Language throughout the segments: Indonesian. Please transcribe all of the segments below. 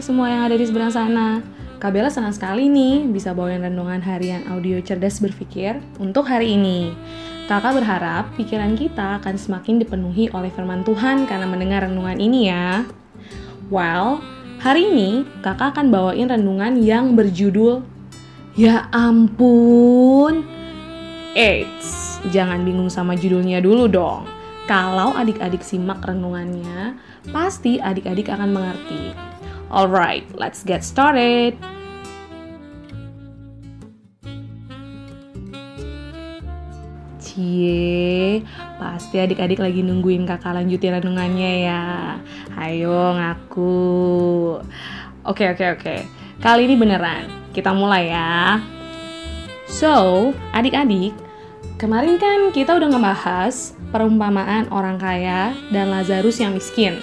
Adik-adik semua yang ada di seberang sana. Kabela senang sekali nih bisa bawain renungan harian audio cerdas berpikir untuk hari ini. Kakak berharap pikiran kita akan semakin dipenuhi oleh firman Tuhan karena mendengar renungan ini ya. Well, hari ini kakak akan bawain renungan yang berjudul Ya ampun. Eits, jangan bingung sama judulnya dulu dong. Kalau adik-adik simak renungannya, pasti adik-adik akan mengerti. Alright, let's get started. Cie, pasti adik-adik lagi nungguin kakak lanjutin renungannya ya. Ayo ngaku. Oke, oke, oke. Kali ini beneran. Kita mulai ya. So, adik-adik, kemarin kan kita udah ngebahas perumpamaan orang kaya dan Lazarus yang miskin.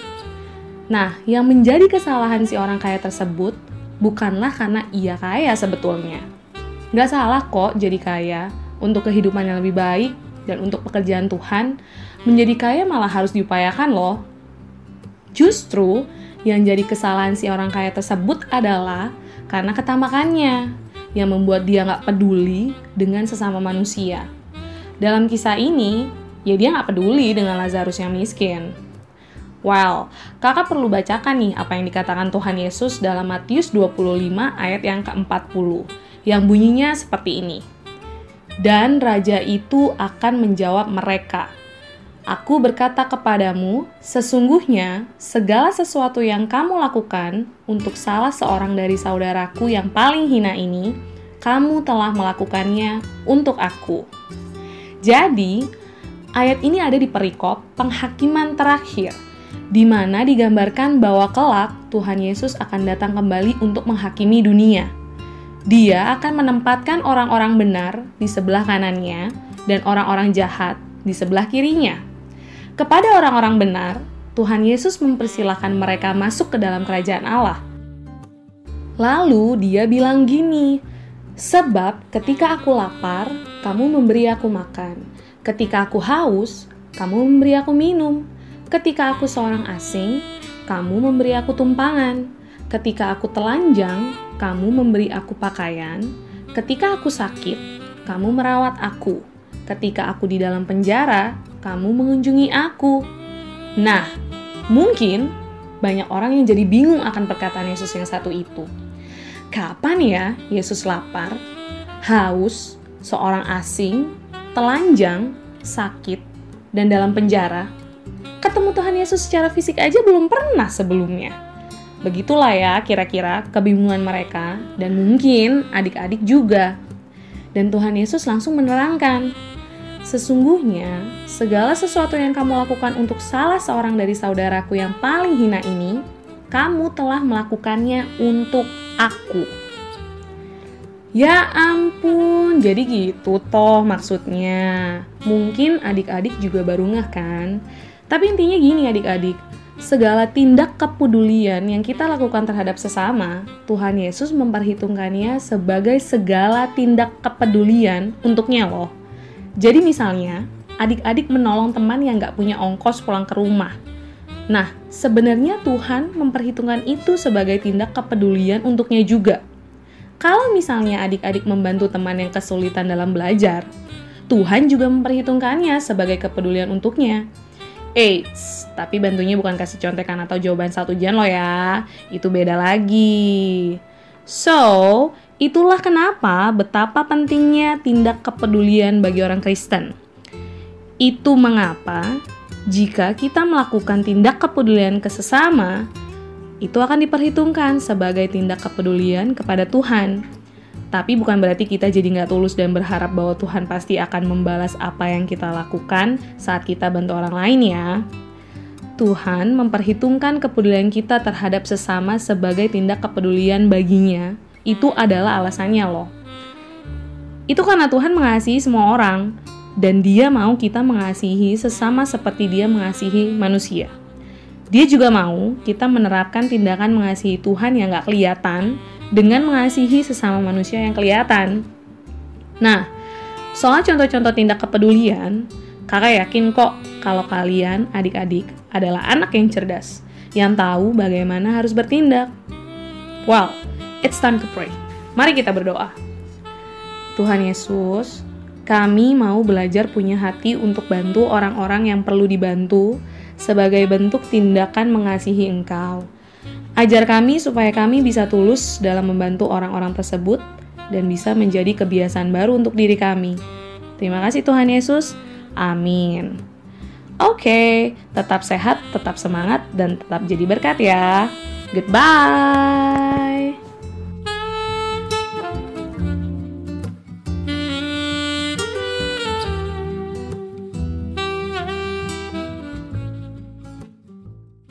Nah, yang menjadi kesalahan si orang kaya tersebut bukanlah karena ia kaya sebetulnya. Gak salah kok jadi kaya untuk kehidupan yang lebih baik dan untuk pekerjaan Tuhan. Menjadi kaya malah harus diupayakan loh. Justru yang jadi kesalahan si orang kaya tersebut adalah karena ketamakannya yang membuat dia gak peduli dengan sesama manusia. Dalam kisah ini, ya dia gak peduli dengan Lazarus yang miskin. Well, kakak perlu bacakan nih apa yang dikatakan Tuhan Yesus dalam Matius 25 ayat yang ke-40, yang bunyinya seperti ini. Dan raja itu akan menjawab mereka, Aku berkata kepadamu, sesungguhnya segala sesuatu yang kamu lakukan untuk salah seorang dari saudaraku yang paling hina ini, kamu telah melakukannya untuk aku. Jadi, ayat ini ada di perikop penghakiman terakhir – di mana digambarkan bahwa kelak Tuhan Yesus akan datang kembali untuk menghakimi dunia. Dia akan menempatkan orang-orang benar di sebelah kanannya dan orang-orang jahat di sebelah kirinya. Kepada orang-orang benar, Tuhan Yesus mempersilahkan mereka masuk ke dalam kerajaan Allah. Lalu dia bilang gini, Sebab ketika aku lapar, kamu memberi aku makan. Ketika aku haus, kamu memberi aku minum Ketika aku seorang asing, kamu memberi aku tumpangan. Ketika aku telanjang, kamu memberi aku pakaian. Ketika aku sakit, kamu merawat aku. Ketika aku di dalam penjara, kamu mengunjungi aku. Nah, mungkin banyak orang yang jadi bingung akan perkataan Yesus yang satu itu. Kapan ya Yesus lapar, haus, seorang asing, telanjang, sakit, dan dalam penjara? Ketemu Tuhan Yesus secara fisik aja belum pernah sebelumnya. Begitulah ya kira-kira kebingungan mereka dan mungkin adik-adik juga. Dan Tuhan Yesus langsung menerangkan, Sesungguhnya, segala sesuatu yang kamu lakukan untuk salah seorang dari saudaraku yang paling hina ini, kamu telah melakukannya untuk aku. Ya ampun, jadi gitu toh maksudnya. Mungkin adik-adik juga baru ngeh kan? Tapi intinya gini adik-adik, segala tindak kepedulian yang kita lakukan terhadap sesama, Tuhan Yesus memperhitungkannya sebagai segala tindak kepedulian untuknya loh. Jadi misalnya, adik-adik menolong teman yang gak punya ongkos pulang ke rumah. Nah, sebenarnya Tuhan memperhitungkan itu sebagai tindak kepedulian untuknya juga. Kalau misalnya adik-adik membantu teman yang kesulitan dalam belajar, Tuhan juga memperhitungkannya sebagai kepedulian untuknya. Eits, tapi bantunya bukan kasih contekan atau jawaban satu ujian lo ya. Itu beda lagi. So, itulah kenapa betapa pentingnya tindak kepedulian bagi orang Kristen. Itu mengapa jika kita melakukan tindak kepedulian ke sesama, itu akan diperhitungkan sebagai tindak kepedulian kepada Tuhan tapi bukan berarti kita jadi nggak tulus dan berharap bahwa Tuhan pasti akan membalas apa yang kita lakukan saat kita bantu orang lain ya. Tuhan memperhitungkan kepedulian kita terhadap sesama sebagai tindak kepedulian baginya. Itu adalah alasannya loh. Itu karena Tuhan mengasihi semua orang, dan dia mau kita mengasihi sesama seperti dia mengasihi manusia. Dia juga mau kita menerapkan tindakan mengasihi Tuhan yang gak kelihatan, dengan mengasihi sesama manusia yang kelihatan. Nah, soal contoh-contoh tindak kepedulian, kakak yakin kok kalau kalian adik-adik adalah anak yang cerdas yang tahu bagaimana harus bertindak. Well, it's time to pray. Mari kita berdoa. Tuhan Yesus, kami mau belajar punya hati untuk bantu orang-orang yang perlu dibantu sebagai bentuk tindakan mengasihi Engkau. Ajar kami supaya kami bisa tulus dalam membantu orang-orang tersebut dan bisa menjadi kebiasaan baru untuk diri kami. Terima kasih Tuhan Yesus. Amin. Oke, okay, tetap sehat, tetap semangat, dan tetap jadi berkat ya. Goodbye.